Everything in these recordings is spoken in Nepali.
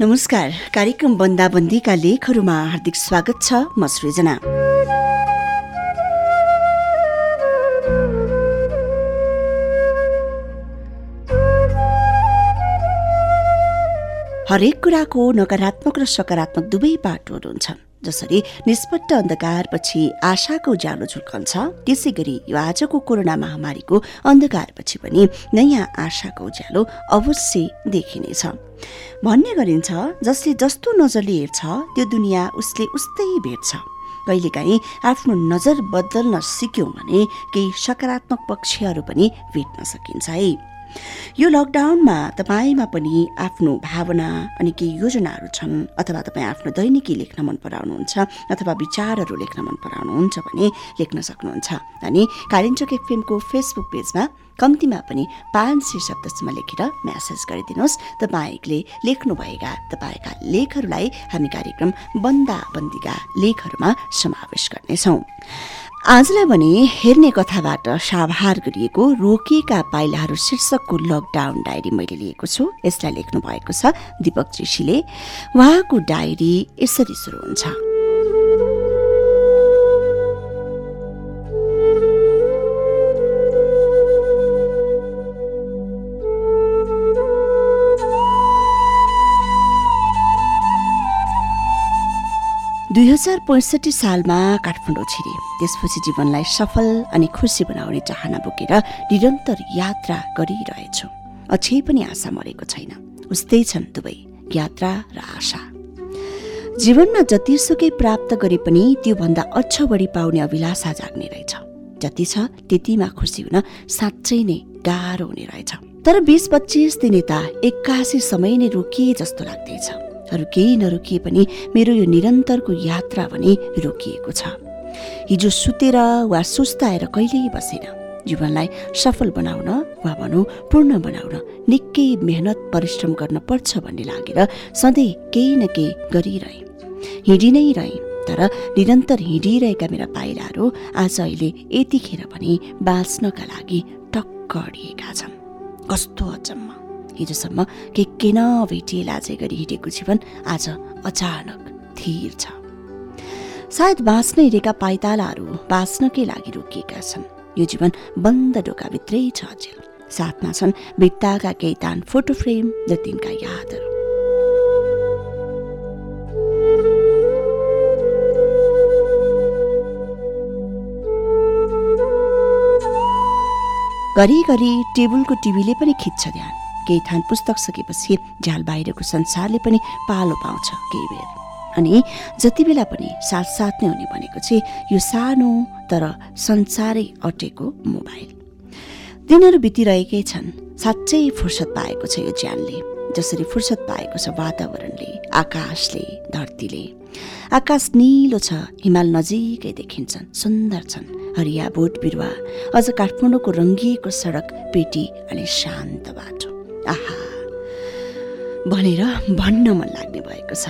नमस्कार। कार्यक्रम बन्दाबन्दीका लेखहरूमा हार्दिक स्वागत छ। म सृजना। हरेक कुराको नकारात्मक र सकारात्मक दुवै बाटोहरू हुन्छन्। जसरी निष्पट्ट अन्धकारपछि आशाको उज्यालो झुल्कन्छ त्यसै गरी यो आजको कोरोना महामारीको अन्धकारपछि पनि नयाँ आशाको उज्यालो अवश्य देखिनेछ। भन्ने गरिन्छ जसले जस्तो नजरले हेर्छ त्यो दुनियाँ उसले उस्तै भेट्छ। कहिलेकाहीँ आफ्नो नजर बदल्न सिक्यौँ भने केही सकारात्मक पक्षहरू पनि भेट्न सकिन्छ है। यो लकडाउनमा तपाईँमा पनि आफ्नो भावना अनि केही योजनाहरू छन् अथवा तपाईँ आफ्नो दैनिकी लेख्न मन पराउनुहुन्छ अथवा विचारहरू लेख्न मन पराउनुहुन्छ भने लेख्न सक्नुहुन्छ। अनि कालिन्चोक एफएमको फेसबुक पेजमा कम्तीमा पनि पाँच सय शब्दसम्म लेखेर म्यासेज गरिदिनुहोस्। तपाईँले लेख्नुभएका तपाईँका लेखहरूलाई हामी कार्यक्रम बन्दा बन्दीका लेखहरूमा समावेश गर्नेछौँ। आजलाई भने हेर्ने कथाबाट साभार गरिएको रोकिएका पाइलाहरू शीर्षकको लकडाउन डायरी मैले लिएको छु। यसलाई लेख्नु भएको छ दीपक जोशीले उहाँको डायरी यसरी सुरु हुन्छ। हजार पैँसठी सालमा काठमाडौँ छिरे। त्यसपछि जीवनलाई सफल अनि खुसी बनाउने चाहना बोकेर निरन्तर यात्रा गरिरहेछु। अझै पनि आशा मरेको छैन। उस्तै छन् दुवै यात्रा र आशा। जीवनमा जतिसुकै प्राप्त गरे पनि त्योभन्दा अझ बढी पाउने अभिलाषा जाग्ने रहेछ। जति छ त्यतिमा खुसी हुन साँच्चै नै गाह्रो हुने रहेछ। तर बिस पच्चिस दिन यता एक्कासी समय नै रोकिए जस्तो लाग्दैछ। अरू केही नरोकिए पनि मेरो यो निरन्तरको यात्रा भने रोकिएको छ। हिजो सुतेर वा सुस्ताएर कहिल्यै बसेन। जीवनलाई सफल बनाउन वा भनौँ पूर्ण बनाउन निकै मेहनत परिश्रम गर्न पर्छ भन्ने लागेर सधैँ केही न केही गरिरहे। हिँडी नै रहे तर निरन्तर हिँडिरहेका मेरा पाइलाहरू आज अहिले यतिखेर पनि बाँच्नका लागि टक्क अडिएका छन्। कस्तो अचम्म। हिजोसम्म के के न भेटिए लाजै गरी हिँडेको जीवन आज अचानक थिर छ। सायद बाँच्न हिँडेका पाइतालाहरू बाँच्नकै लागि रोकिएका छन्। यो जीवन बन्द ढोकाभित्रै छ अचेल। साथमा छन् बित्ताका केही तान फोटो फ्रेम र तिनका यादहरू। घरिघरि टेबलको टिभीले पनि खिच्छ ध्यान। केही थान पुस्तक सकेपछि झ्याल बाहिरको संसारले पनि पालो पाउँछ केही बेर। अनि जति बेला पनि साथ साथ नै हुने भनेको चाहिँ यो सानो तर संसारै अटेको मोबाइल। दिनहरू बितिरहेकै छन्। साँच्चै फुर्सद पाएको छ यो ज्यानले जसरी फुर्सद पाएको छ वातावरणले आकाशले धरतीले। आकाश निलो छ हिमाल नजिकै देखिन्छन् सुन्दर छन्। हरिया बोट बिरुवा अझ काठमाडौँको रङ्गिएको सडक पेटी अनि शान्त बाटो। आहा। भनेर भन्न मन लाग्ने भएको छ।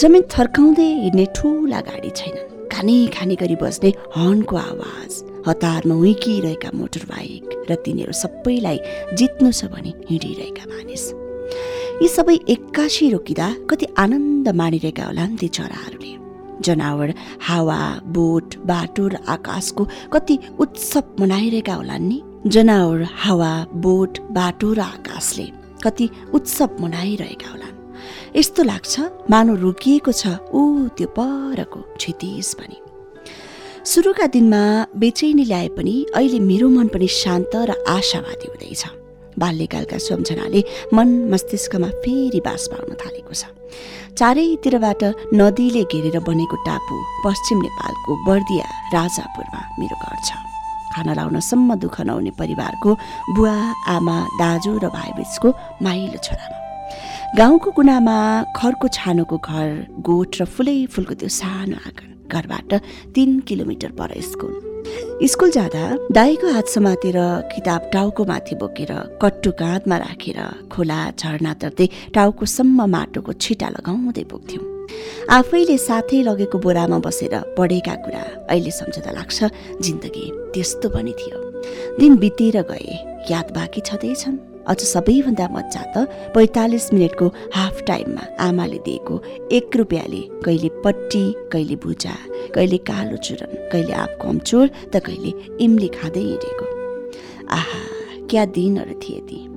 जमिन थर्काउँदै हिँड्ने ठुला गाडी छैनन्। खाने खाने गरी बस्ने हर्नको आवाज हतारमा हुइकिरहेका मोटर बाइक र तिनीहरू सबैलाई जित्नु छ भने हिँडिरहेका मानिस। यी सबै एक्कासी रोकिँदा कति आनन्द मानिरहेका होलान् ती चराहरूले। जनावर हावा बोट बाटो र आकाशको कति उत्सव मनाइरहेका होलान् नि? जनावर हावा बोट बाटो र आकाशले कति उत्सव मनाइरहेका होलान्। यस्तो लाग्छ मानव रोकिएको छ ऊ त्यो परको क्षितिज पनि। सुरुका दिनमा बेचैनी ल्याए पनि अहिले मेरो मन पनि शान्त र आशावादी हुँदैछ। बाल्यकालका सम्झनाले मन मस्तिष्कमा फेरि बास पाउन थालेको छ। चारैतिरबाट नदीले घेरेर बनेको टापु पश्चिम नेपालको बर्दिया राजापुरमा मेरो घर छ। खाना लाउनसम्म दुःख नहुने परिवारको बुवा आमा दाजु र भाइबीचको माइलो छोरामा। गाउँको कुनामा खरको छानोको घर गोठ र फुलै फुलको त्यो सानो आँगन घरबाट तिन किलोमिटर पर स्कुल। स्कुल जाँदा दाईको हात समातेर किताब टाउको माथि बोकेर कट्टु काँधमा राखेर खोला झरना तर्दै टाउकोसम्म माटोको छिटा लगाउँदै पुग्थ्यौँ। आफैले साथै लगेको बोरामा बसेर पढेका कुरा अहिले सम्झँदा लाग्छ जिन्दगी त्यस्तो पनि थियो। दिन बितेर गए याद बाँकी छँदैछन्। अझ सबैभन्दा मजा त पैँतालिस मिनटको हाफ टाइममा आमाले दिएको एक रुपियाँले कहिले पट्टी कहिले भुजा कहिले कालो चुरन कहिले आँपको अम्चुर त कहिले इम्ली खाँदै हिँडेको। आहा क्या दिनहरू थिए ती।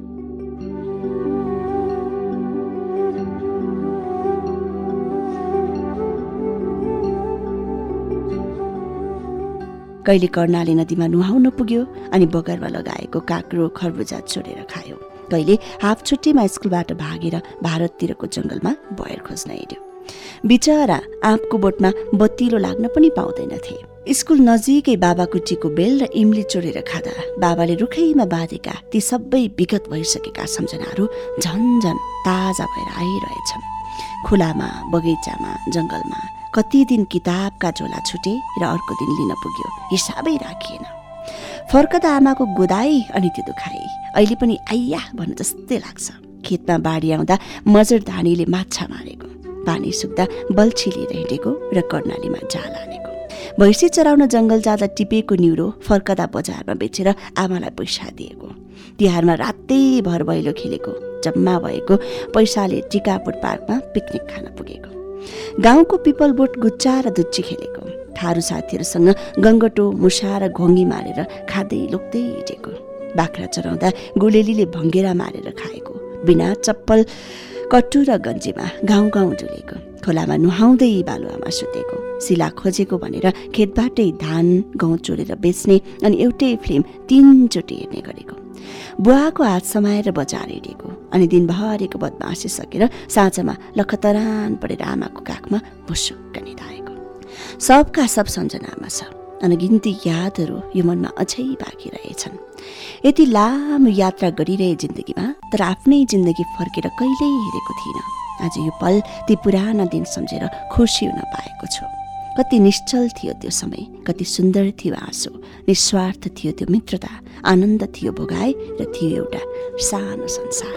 कहिले कर्णाली नदीमा नुहाउन पुग्यो अनि बगरमा लगाएको काँक्रो खरबुजा छोडेर खायो। कहिले हाफ छुट्टीमा स्कुलबाट भागेर भारततिरको जङ्गलमा बयर खोज्न हिँड्यो। बिचरा आँपको बोटमा बत्तिलो लाग्न पनि पाउँदैनथे। स्कुल नजिकै बाबा कुटीको बेल र इम्ली चोरेर खाँदा बाबाले रुखैमा बाँधेका ती सबै विगत भइसकेका सम्झनाहरू झन्झन ताजा भएर आइरहेछन्। खुलामा बगैँचामा जङ्गलमा कति दिन किताबका झोला छुटे र अर्को दिन लिन पुग्यो। हिसाबै राखिएन। फर्कदा आमाको गोदाई अनि त्यो दुखाइ अहिले पनि आइया भन्नु जस्तै लाग्छ। खेतमा बाढी आउँदा मजर धानीले माछा मारेको। पानी सुक्दा बल्छी लिएर हिँडेको र कर्णालीमा जाल हानेको। भैँसी चराउन जङ्गल जाँदा टिपेको न्युरो फर्कदा बजारमा बेचेर आमालाई पैसा दिएको। तिहारमा रातै भर भैलो खेलेको जम्मा भएको पैसाले टिकापुर पार्कमा पिकनिक खान पुगेको। गाउँको पिपल बोट गुच्चा र दुच्ची खेलेको। थारू साथीहरूसँग गङ्गटो मुसा र घोङ्गी मारेर खाँदै लोक्दै हिँडेको। बाख्रा चराउँदा गुलेलीले भङ्गेरा मारेर खाएको। बिना चप्पल कट्टु र गन्जीमा गाउँ गाउँ डुलेको। खोलामा नुहाउँदै बालुवामा सुतेको। सिला खोजेको भनेर खेतबाटै धान गहुँ चोरेर बेच्ने अनि एउटै फिल्म तिनचोटि हेर्ने गरेको। बुवाको हात समाएर बजार हिँडेको अनि दिनभरिको बदमासी सकेर साँझमा लखतरान परेर आमाको काखमा भुसुक्क निधाएको। सबका सब सम्झनामा छ अनगिन्ती यादहरू यो मनमा अझै बाँकी रहेछन्। यति लामो यात्रा गरिरहे जिन्दगीमा तर आफ्नै जिन्दगी फर्केर कहिल्यै हेरेको थिइनँ। आज यो पल ती पुराना दिन सम्झेर खुसी हुन पाएको छु। कति निश्चल थियो त्यो समय कति सुन्दर थियो आँसु निस्वार्थ थियो त्यो मित्रता आनन्द थियो भोगाए र थियो एउटा सानो संसार।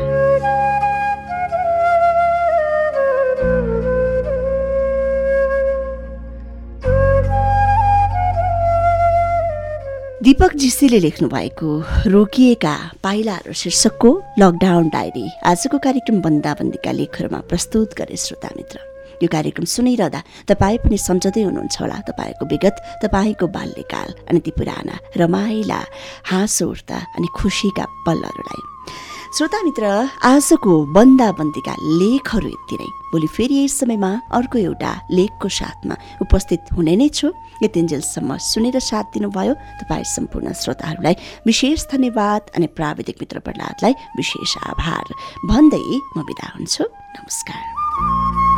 दीपक जीसीले लेख्नु भएको रोकिएका पाइलाहरू शीर्षकको लकडाउन डायरी आजको कार्यक्रम बन्दाबन्दीका लेखहरूमा प्रस्तुत गरे श्रोता मित्र। यो कार्यक्रम सुनिरहँदा तपाईँ पनि सम्झँदै हुनुहुन्छ होला। तपाईँको विगत तपाईँको बाल्यकाल अनि ती पुराना रमाइला हाँसो उठ्दा अनि खुसीका पलहरूलाई। श्रोता मित्र आजको बन्दाबन्दीका लेखहरू यति नै। भोलि फेरि यस समयमा अर्को एउटा लेखको साथमा उपस्थित हुने नै छु। यतिन्जेलसम्म सुनेर साथ दिनुभयो तपाईँ सम्पूर्ण श्रोताहरूलाई विशेष धन्यवाद अनि प्राविधिक मित्र प्रहलादलाई विशेष आभार। भन्दै म बिदा हुन्छु। नमस्कार।